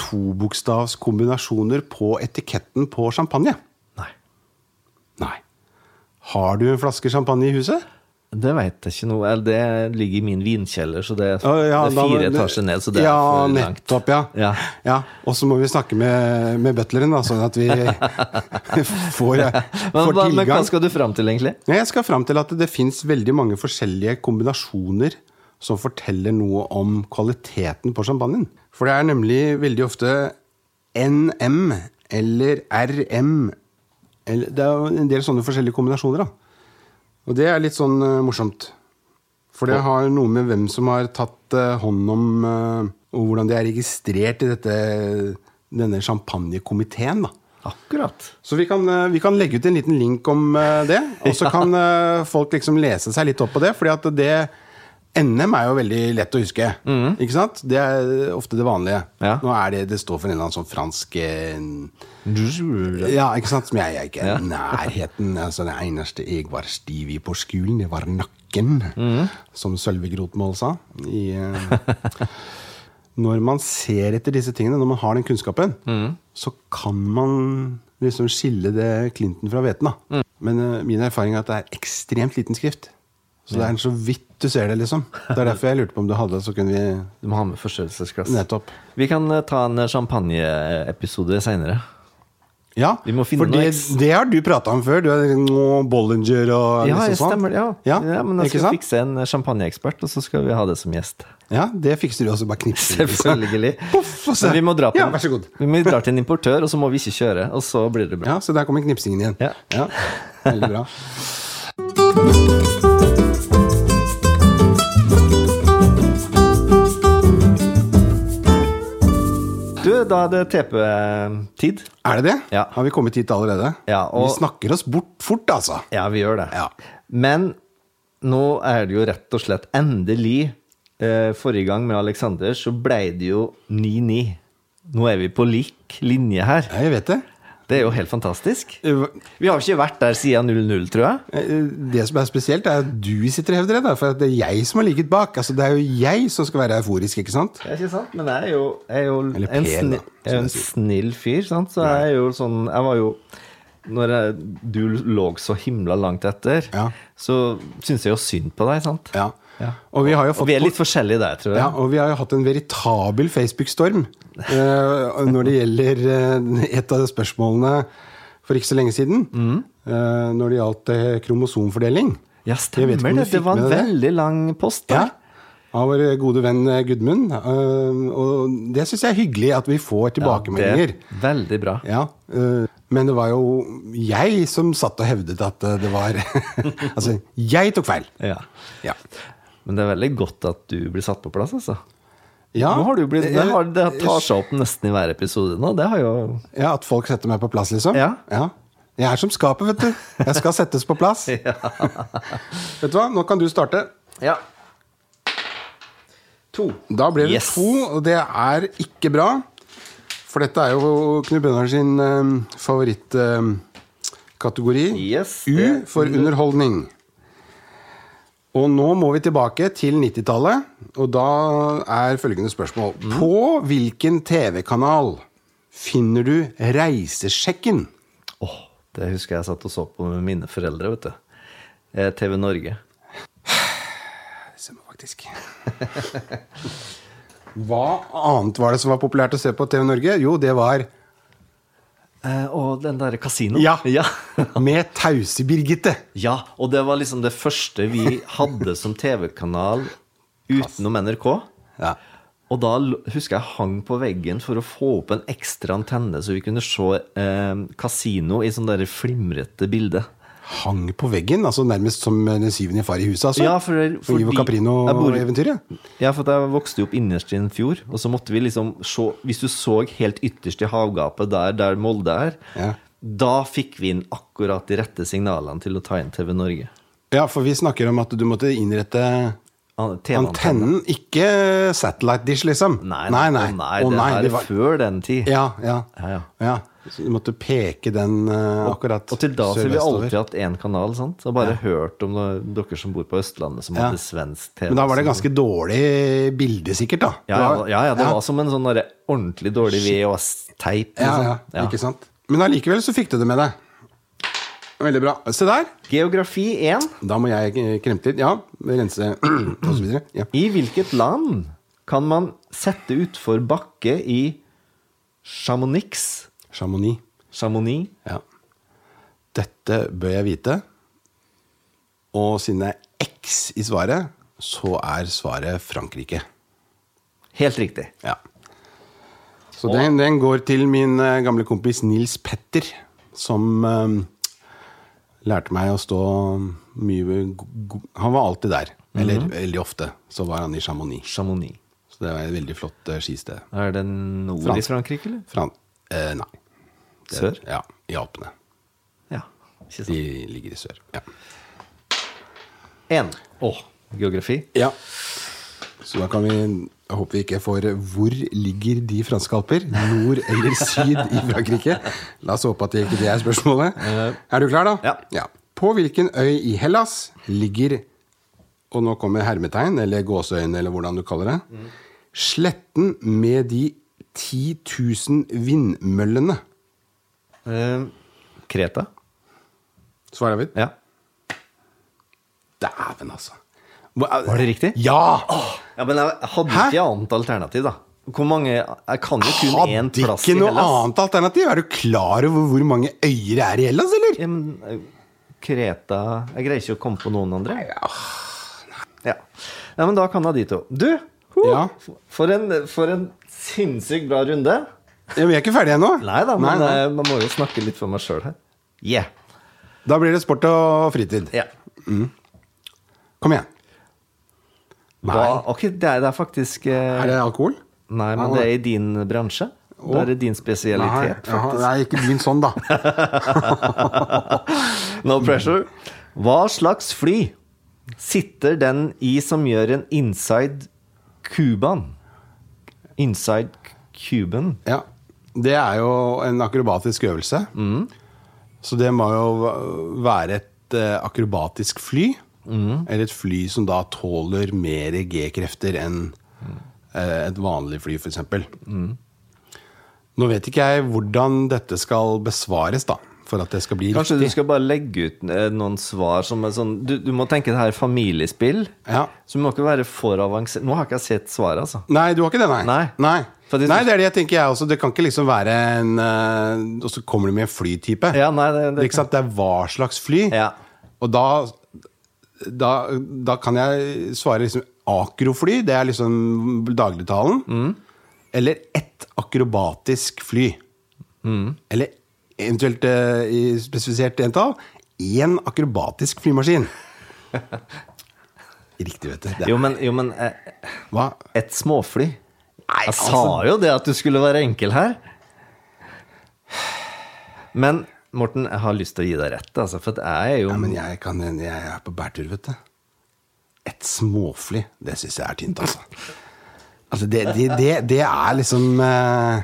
tobokstavskombinasjoner på etiketten på champagne? Nei. Nei. Har du en flaske champagne i huset? Det veit jeg ikke noe Eller det ligger i min vinkjeller, så det, Å, ja, det er fire etasjer ned, så det ja, er for langt. nettopp, ja. Ja. ja. Og så må vi snakke med, med butleren, da, sånn at vi får, Men, får tilgang. men hva skal du fram til, egentlig? Jeg skal fram til at det fins veldig mange forskjellige kombinasjoner som forteller noe om kvaliteten på champagnen. For det er nemlig veldig ofte NM eller RM eller, Det er en del sånne forskjellige kombinasjoner, da. Og det er litt sånn uh, morsomt. For det har noe med hvem som har tatt uh, hånd om uh, Og hvordan det er registrert i dette, denne champagnekomiteen. Akkurat. Så vi kan, vi kan legge ut en liten link om det, og så kan eh, folk liksom lese seg litt opp på det. fordi at det NM er jo veldig lett å huske. Ikke sant? Det er ofte det vanlige. Ja. Nå er det det står for en eller annen sånn fransk eh, Ja, ikke sant? Som jeg er ikke Ja. nærheten. Altså, det eneste jeg var stiv i på skolen, det var nakken. Som Sølve Grotmål sa. I, uh, når man ser etter disse tingene, når man har den kunnskapen, så kan man liksom skille det Clinton fra hveten. da. Men uh, min erfaring er at det er ekstremt liten skrift. Så det er så vidt du ser det, liksom. Det er derfor jeg lurte på om du hadde det, så kunne vi Du må ha med forstørrelsesglass. Nettopp. Vi kan eh, ta en champagneepisode seinere. Ja, Vi må finne for det, det har du prata om før. Du nå Bollinger og Ja, liksom jeg sånn. stemmer. Ja. Ja, Ja, men jeg skal sant? fikse en champagneekspert, og så skal vi ha det som gjest. Ja, det fikser du også. Bare knipser. Selvfølgelig. Puff, Men vi må dra på Ja, vær så god. Vi må dra til en importør, og så må vi ikke kjøre. Og så blir det bra. Ja, så der kommer knipsingen igjen. Ja. Veldig bra. da er det TP-tid. Er det det? Ja. Har vi kommet hit allerede? Ja, og- Vi snakker oss bort fort, altså. Ja, vi gjør det. Ja. Men nå er det jo rett og slett endelig eh, Forrige gang med Alexander så ble det jo 9-9. Nå er vi på lik linje her. Ja, jeg vet det. Det er jo helt fantastisk. Eh, Vi har ikke vært der siden 0-0, tror jeg. eh, Det som er spesielt, er at du sitter og hevder det. da, For det er jeg som har ligget bak. Altså, Det er jo jeg som skal være euforisk, ikke sant? Det er ikke sant, men jeg er jo, jeg er jo Eller en, snill, da, en snill fyr, sant? så jeg er jo sånn Jeg var jo Når jeg, du lå så himla langt etter, Ja. så syns jeg jo synd på deg, sant? Ja. Ja. Og vi har jo Og vi er litt forskjellige der, tror jeg. Ja, og vi har jo hatt en veritabel Facebook-storm uh, når det gjelder uh, et av spørsmålene for ikke så lenge siden. Mm. Uh, når det gjaldt kromosomfordeling. Ja, stemmer det. Det var en veldig lang post Ja. Av vår gode venn Gudmund. Og det syns jeg er hyggelig at vi får tilbakemeldinger. Ja, det, veldig bra. Ja, men det var jo jeg som satt og hevdet at det var Altså, jeg tok feil. Ja. Ja. Men det er veldig godt at du blir satt på plass, altså. Ja, Nå har du blitt, det, eh, har, det tar seg opp nesten i hver episode nå. Det har jo ja, At folk setter meg på plass, liksom? Ja. Jeg er som skapet, vet du. Jeg skal settes på plass. Vet du hva, nå kan du starte. Ja. To. Da ble det Yes. to, og det er ikke bra. For dette er jo Knut Bøhner sin um, favorittkategori. Yes, U for underholdning. Og nå må vi tilbake til 90-tallet, og da er følgende spørsmål. Mm. På hvilken TV-kanal finner du Reisesjekken? Åh, det husker jeg satt og så på med mine foreldre, vet du. Eh, TV Norge. Det stemmer faktisk. Hva annet var det som var populært å se på TV Norge? Jo, det var Eh, og den derre kasino. Ja. ja. Med Tause Birgitte. Ja, og det var liksom det første vi hadde som TV-kanal utenom NRK. Ja. Og da husker jeg hang på veggen for å få opp en ekstra antenne, så vi kunne se eh, kasino i sånn der flimrete bilde. Hang på veggen, altså nærmest som den syvende far i huset, altså. Ja, for, For Ivo Jeg Caprino-eventyret. Ja, for jeg vokste jo opp innerst i en fjord, og så måtte vi liksom se Hvis du så helt ytterst i havgapet der, der Molde er, Ja. da fikk vi inn akkurat de rette signalene til å ta inn TV Norge. Ja, for vi snakker om at du måtte innrette An- antennen, ikke satellite dish, liksom. Nei, nei. nei, nei. det her det var- før den tid. Ja, ja. Ja, ja. Ja. Så du måtte peke den uh, akkurat Og til da så har vi alltid hatt én kanal, sant? Og bare hørt om noe, dere som bor på Østlandet som Ja. hadde svensk TV. Men da var det ganske dårlig bilde, sikkert, da. ja, ja, var- ja, ja, det var som en sånn ordentlig dårlig VHS-teip. ja, Liksom. ja, Ja. ikke sant? Men allikevel så fikk du det med deg. Veldig bra. Se der. Geografi 1. Da må jeg kremte litt. Ja, rense videre. Ja. I hvilket land kan man sette utfor bakke i Chamonix? Chamonix. Chamonix? Ja. Dette bør jeg vite. Og siden det er X i svaret, så er svaret Frankrike. Helt riktig. Ja. Så den, den går til min eh, gamle kompis Nils Petter, som eh, lærte meg å stå mye Han var alltid der. Eller veldig ofte så var han i Chamonix. Chamonix. Så det var et veldig flott eh, skisted. Er det nord i Frankrike, eller? Fran eh, nei. Sør? Ja, i Alpene. Ja. Ikke sant. De ligger i sør. Ja. Én. Å, geografi. Ja. Så da kan vi Jeg håper vi ikke får Hvor ligger de franske alper? Nord eller syd i Frankrike? La oss håpe at det ikke det er spørsmålet. Er du klar, da? Ja. På hvilken øy i Hellas ligger Og nå kommer hermetegn, eller gåseøyne, eller hvordan du kaller det. Sletten med de 10 000 vindmøllene. Eh, Kreta. Svarer mitt? Ja. Dæven, altså. Var det riktig? Ja! Ja, Men jeg hadde Hæ? ikke annet alternativ, da. Hvor mange Jeg kan jo kun én plass i ikke noe annet alternativ? Er du klar over hvor mange øyer det er i Hellas, eller? Ja, men eh, Kreta Jeg greier ikke å komme på noen andre. Ja. Ja, men da kan jeg de to. Du! ho, Ja. For, en, for en sinnssykt bra runde. Ja, vi er ikke ferdige ennå. Nei da, men Nei, nei. eh, man må jo snakke litt for meg sjøl her. Yeah. Da blir det sport og fritid. Ja. Kom igjen. Hva, ok, det er, det er faktisk eh, Er det alkohol? Nei, men det er i din bransje. Det er din Nei, spesialitet, jaha, nei, ikke begynn sånn, da. No pressure. Hva slags fly sitter den i som gjør en inside Cuban? Inside Cuban? Ja. Det er jo en akrobatisk øvelse. Så det må jo være et eh, akrobatisk fly. Eller et fly som da tåler mer G-krefter enn eh, et vanlig fly, f.eks. Nå vet ikke jeg hvordan dette skal besvares, da. For at det skal bli Kanskje du skal bare legge ut eh, noen svar som er sånn Du, du må tenke det her er familiespill. Ja. Så du må ikke være for avansert. Nå har ikke jeg sett svaret, altså. Nei, du har ikke det, nei? Nei. nei. Fordi, nei, det er det jeg tenker jeg også. Det kan ikke liksom være en eh, Og så kommer det med en flytype. Ja, nei, det, Det sant? Det er hva slags fly. Ja. Og da da, da kan jeg svare liksom akrofly, det er liksom dagligtalen. Eller ett akrobatisk fly. Eller eventuelt eh, i spesifisert entall én akrobatisk flymaskin. Riktig, vet du. Det er, Jo, men, jo, men eh, hva? et småfly Nei, Jeg sa altså- jo det at du skulle være enkel her. Men Morten, jeg har lyst til å gi deg rett, altså, for jeg er jo Ja, men jeg, kan, jeg er på bærtur, vet du. Et småfly, det syns jeg er tynt, altså. Altså, det, det, det, det er liksom eh,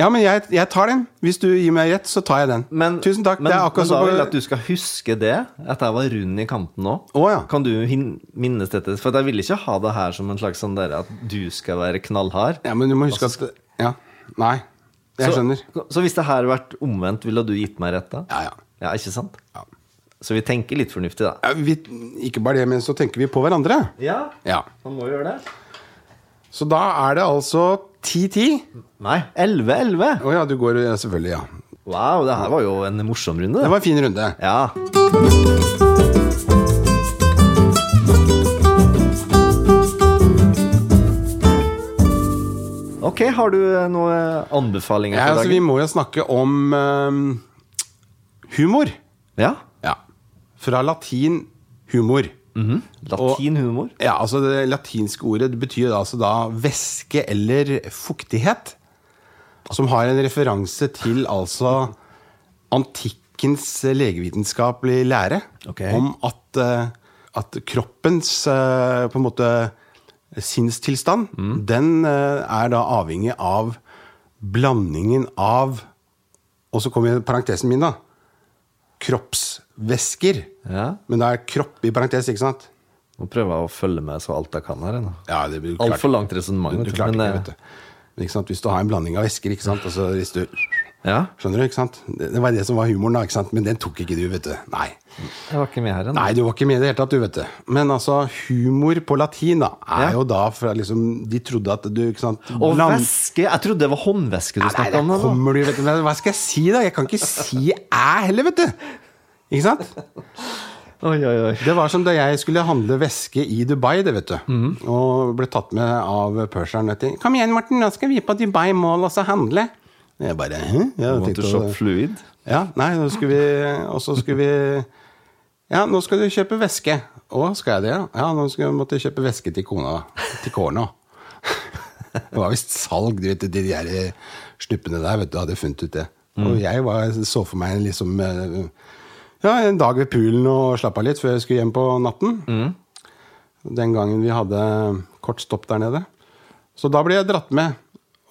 Ja, men jeg, jeg tar den. Hvis du gir meg rett, så tar jeg den. Men, Tusen takk. Men, men da vil jeg at du skal huske det, at jeg var rund i kanten nå. Oh, ja. Kan du minnes dette? For jeg vil ikke ha det her som en slags sånn der at du skal være knallhard. Ja, men du må huske at Ja. Nei. Jeg skjønner. Så, så hvis det her vært omvendt, ville du gitt meg rett da? Ja, ja. Ja, ikke sant? Ja. Så vi tenker litt fornuftig, da. Ja, vi, ikke bare det, men så tenker vi på hverandre. Ja, Ja. man må gjøre det. Så da er det altså 10-10. Nei, 11-11. Å ja, du går ja, Selvfølgelig, ja. Wow, det her var jo en morsom runde. Det var en fin runde. Ja. Ok, har du noen anbefalinger Ja, altså, vi må jo snakke om eh, humor. Ja. Ja. Fra latin humor. Latinhumor. Ja, altså Det latinske ordet det betyr altså da væske eller fuktighet. Som har en referanse til altså antikkens legevitenskapelige lære okay. om at, eh, at kroppens eh, på en måte sinnstilstand, den eh, er da avhengig av blandingen av Og så kommer parentesen min, da. Kroppsvæsker. Ja. Men det er kropp i parentes, ikke sant? Nå prøver jeg å følge med så alt jeg kan her. Ja, Altfor langt resonnement. Du, du klarte men, ikke, eh, vet du. Men? Hvis du har en blanding av væsker, ikke sant? Altså, hvis du, Ja, skjønner du? ikke sant? Det, det var det som var humoren, da. ikke sant? Men den tok ikke du, vet du. Nei. jeg var ikke med her ennå. Nei, du var ikke med i det hele tatt, du, vet du. Men altså, humor på latin da, er Ja. jo da fra liksom De trodde at du ikke sant, Og bland- væske Jeg trodde det var håndvæske du snakka om. Nei, det kommer du, vet du. Hva skal jeg si, da? Jeg kan ikke si æ heller, vet du. Ikke sant? Oi, oi, oi. Det var som da jeg skulle handle væske i Dubai, det vet du. Mm. Og ble tatt med av du. 'Kom igjen, Morten, nå skal vi på Dubai Mall og så handle'. Jeg bare Hæ? Jeg Want to shop fluid? Ja, nei, nå skulle vi Og så skulle vi Ja, nå skal du kjøpe væske. Å, skal jeg det, ja? Ja, nå skal jeg måtte kjøpe væske til kona. Til kona. Det var visst salg, du vet, de der snuppene der, vet du, hadde funnet ut det. Og jeg var, så for meg liksom eh, Ja, en dag ved poolen og slappa litt før jeg skulle hjem på natten. Den gangen vi hadde kort stopp der nede. Så da ble jeg dratt med.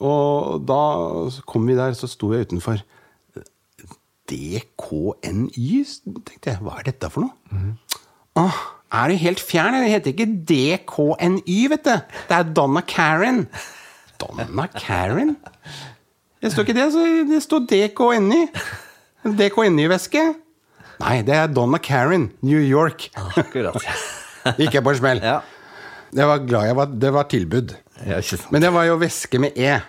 Og da kom vi der, så sto jeg utenfor. DKNY, tenkte jeg. Hva er dette for noe? Åh, er du helt fjern? Det heter ikke DKNY, vet du. Det er Donna Karen. Donna Karen? Det står ikke det, så det står DKNY. DKNY-væske. Nei, det er Donna Karen, New York. Akkurat. Gikk jeg på en smell. Ja. Jeg var glad jeg var, det var tilbud. ja. Men det var jo væske med E.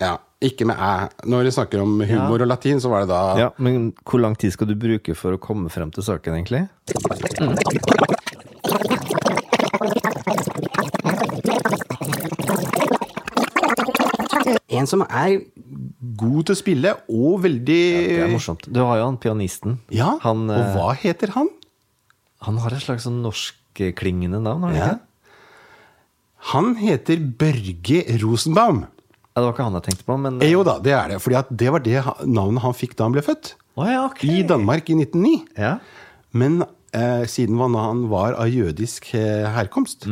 Ja, ikke med æ. Når vi snakker om humor og latin, så var det da Ja, men hvor lang tid skal du bruke for å komme frem til saken, egentlig? en som er god til å spille, og veldig Det er morsomt. Du har jo han pianisten. Ja, Han, og eh, hva heter han? han har et slags sånn norskklingende navn, har han Ja. ikke? Han heter Børge Rosenbaum. Ja, det var ikke han jeg tenkte på, men Eh, jo da, det er det. Fordi at det var det navnet han fikk da han ble født. Oh, ja, ok. I Danmark i 1909. Ja. Men eh, siden han- var av jødisk eh, herkomst,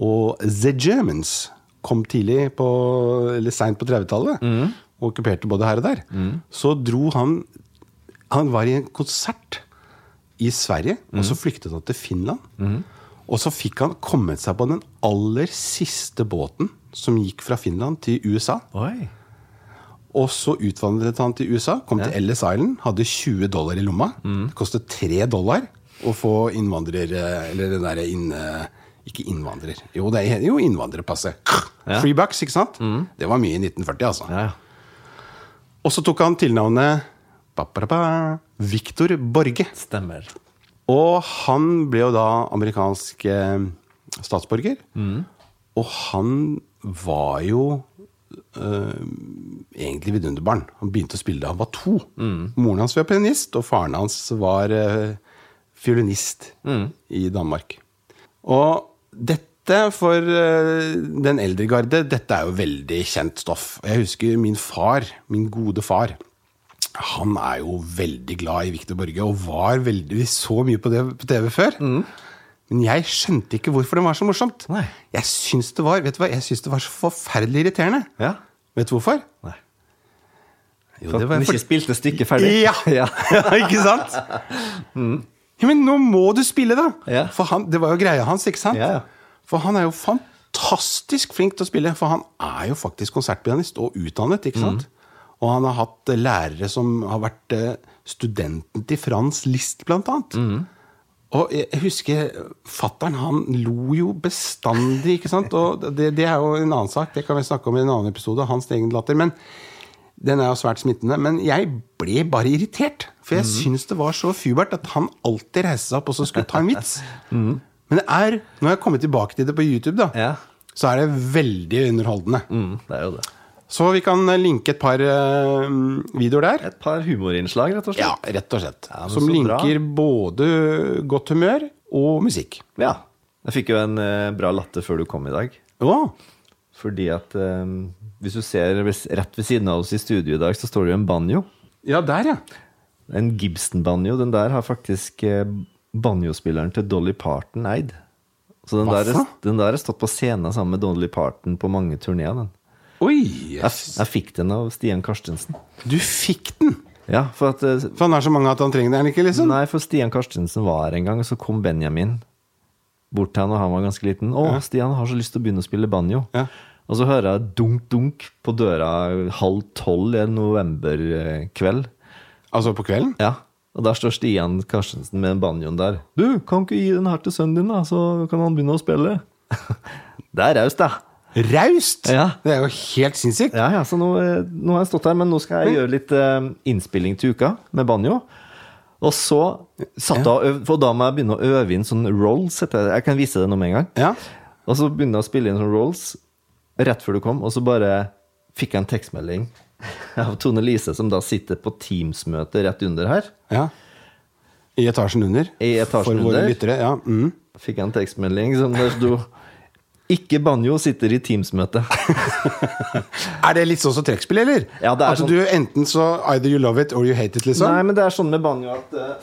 og The Germans kom tidlig på, eller seint på 30-tallet og okkuperte både her og der, så dro han Han var i en konsert i Sverige, og så flyktet han til Finland. Og så fikk han kommet seg på den aller siste båten som gikk fra Finland til USA. Oi. Og så utvandret han til USA, kom til Ellis Island, hadde 20 dollar i lomma. Det kostet 3 dollar å få innvandrer... Eller den derre inn... Ikke innvandrer. Jo, det er jo innvandrerpasset. Ja. Free bucks, ikke sant? Det var mye i 1940, altså. Ja, ja. Og så tok han tilnavnet ba, ba, ba, Victor Borge. Stemmer. Og han ble jo da amerikansk eh, statsborger. Og han var jo eh, egentlig vidunderbarn. Han begynte å spille da han var to. Moren hans var pianist, og faren hans var eh, fiolinist i Danmark. Og dette for eh, den eldre garde, dette er jo veldig kjent stoff. Jeg husker min far, min gode far. Han er jo veldig glad i Viktor Borge, og var veldig Vi så mye på det på TV før. Men jeg skjønte ikke hvorfor det var så morsomt. Nei. Jeg syns det var vet du hva, jeg syns det var så forferdelig irriterende. Ja. Vet du hvorfor? Nei. Jo, For det at var han ikke for- spilte stykket ferdig? Ja! ja. ikke sant? Ja, men nå må du spille, da! Ja. For han, Det var jo greia hans, ikke sant? Ja, ja. For han er jo fantastisk flink til å spille. For han er jo faktisk konsertpianist og utdannet, ikke sant? Og han har hatt eh, lærere som har vært eh, studenten til Frans List, blant annet. Og jeg husker fattern, han lo jo bestandig, ikke sant? Og det, det er jo en annen sak, det kan vi snakke om i en annen episode, hans egen latter. Men den er jo svært smittende. Men jeg ble bare irritert. For jeg syns det var så fubert at han alltid reiste seg opp og så skulle ta en vits. Men det er, når jeg kommer tilbake til det på YouTube, da, Ja. så er det veldig underholdende. Mm, det er jo det. Så vi kan eh, linke et par uh, videoer der. Et par humorinnslag, rett og slett. Ja, rett og slett. Ja, som linker bra. både godt humør og musikk. Ja. Jeg fikk jo en uh, bra latter før du kom i dag. Ja. Fordi at eh, hvis du ser rett ved siden av oss i studio i dag, så står det jo en banjo. ja, der, ja. En Gibson-banjo. Den der har faktisk eh, banjospilleren til Dolly Parton eid. Så den der, den der er stått på scenen sammen med Dolly Parton på mange turneer. den. Oi, Jeg, yes. jeg fikk den av Stian Karstensen. Du fikk den! Ja, for at eh, For han er så mange at han trenger den ikke, liksom? Nei, for Stian Karstensen var her en gang, og så kom Benjamin bort til han, og han var ganske liten. 'Å, Stian har så lyst til å begynne å spille banjo'. Ja. Og så hører jeg dunk-dunk på døra halv tolv en novemberkveld. Altså på kvelden? Ja, og der står Stian Karstensen med banjoen der. 'Du, kan ikke gi den her til sønnen din, da, så kan han begynne å spille?' det er raust, da. Raust! Ja. Det er jo helt sinnssykt. Ja, ja, så nå, eh, nå har jeg stått her, men nå skal jeg gjøre litt eh, innspilling til uka med banjo. Og så satt jeg og for da må jeg begynne å øve inn sånn rolls. Jeg kan vise det nå med en gang. Ja. Og så begynner jeg å spille inn sånn rolls rett før du kom, og så bare fikk jeg en tekstmelding av Tone Lise, som da sitter på Teams-møte rett under her. ja. I etasjen under. I etasjen For våre lyttere. Ja. Mm. Fikk jeg en tekstmelding som der sto 'Ikke banjo sitter i Teams-møte'. Er det litt sånn som trekkspill, eller? Ja, det er At sånn. du enten så Either you love it or you hate it, liksom? Nei, men det er sånn med banjo at uh,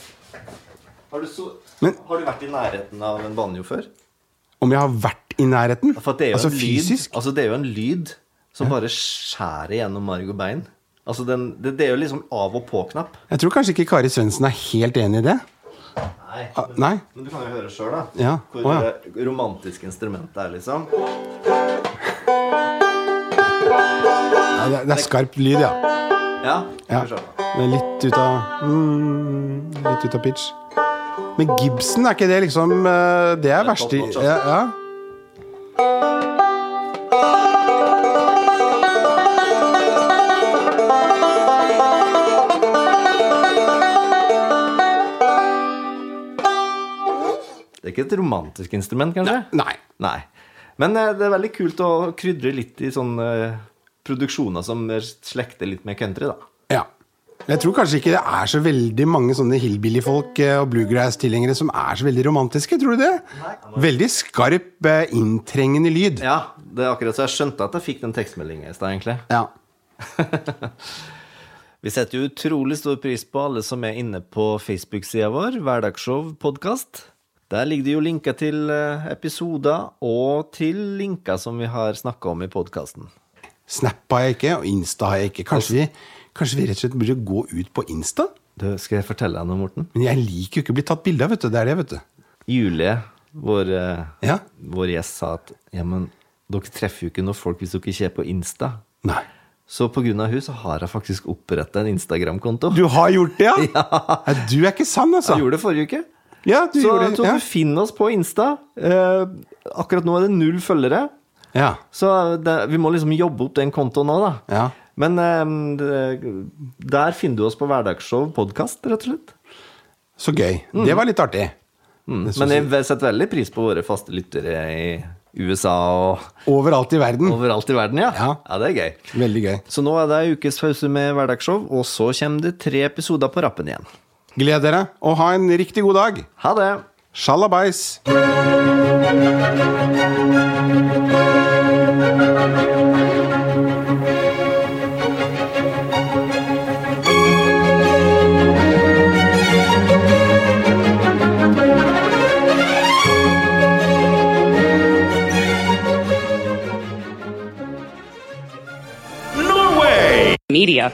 har, du så, Men- har du vært i nærheten av en banjo før? Om jeg har vært i nærheten? Er altså en lyd, fysisk? Altså det er jo en lyd som bare skjærer gjennom marg og bein. Altså den, det, det er jo liksom av og på-knapp. Jeg tror kanskje ikke Kari Svendsen er helt enig i det. Nei. Ah, nei? Men du kan jo høre sjøl, da. Ja. Hvor oh, ja. det er, liksom. Ja, det, er- det er skarp lyd, ja. Ja. ja. Det er litt ut av mm, Litt ut av pitch. Men Gibson, er ikke det liksom eh, Det er er verste altså. ja, ja. Er ikke et romantisk instrument, kanskje? Nei. Nei. Men eh, det er veldig kult å krydre litt i sånne eh, produksjoner som slekter litt med country, da. Ja. Jeg tror kanskje ikke det er så veldig mange sånne hillbilly-folk eh, og bluegrass-tilhengere som er så veldig romantiske, tror du det? Veldig skarp, inntrengende lyd. Ja, det er akkurat så jeg skjønte at jeg fikk den tekstmeldingen i stad, egentlig. Ja. Vi setter jo utrolig stor pris på alle som er inne på Facebook-sida vår, Hverdagsshow podkast. Der ligger det jo linker til eh, episoder og til linker som vi har snakka om i podkasten. Snap har jeg ikke, og Insta har jeg ikke. Kanskje vi, kanskje vi rett og slett burde gå ut på Insta? Skal jeg fortelle deg noe, Morten? Men jeg liker jo ikke å bli tatt bilde av, vet du. Det er det, vet du. Julie, vår, eh, Ja? vår gjest, sa at ja, men dere treffer jo ikke noen folk hvis dere ikke er på Insta. Nei. Så av hun så har jeg faktisk oppretta en Instagram-konto. Du har gjort det, ja? ja. Du er ikke sann, altså. Jeg gjorde det forrige uke. Ja, du Så, gjorde så det. Ja. du finner oss på Insta. Eh, akkurat nå er det null følgere. ja. Så det, vi må liksom jobbe opp den kontoen nå, da. Ja. Men eh, der finner du oss på Hverdagsshow podkast, rett og slett. Så gøy. Det var litt artig. Mm. Men jeg setter veldig pris på våre faste lyttere i USA og Overalt i verden. overalt i verden, ja. Ja. ja det er gøy. Veldig gøy. Så nå er det ukes pause med hverdagsshow, og så kommer det tre episoder på rappen igjen. Gled dere, og ha en riktig god dag. Ha det! Sjalabais! Media.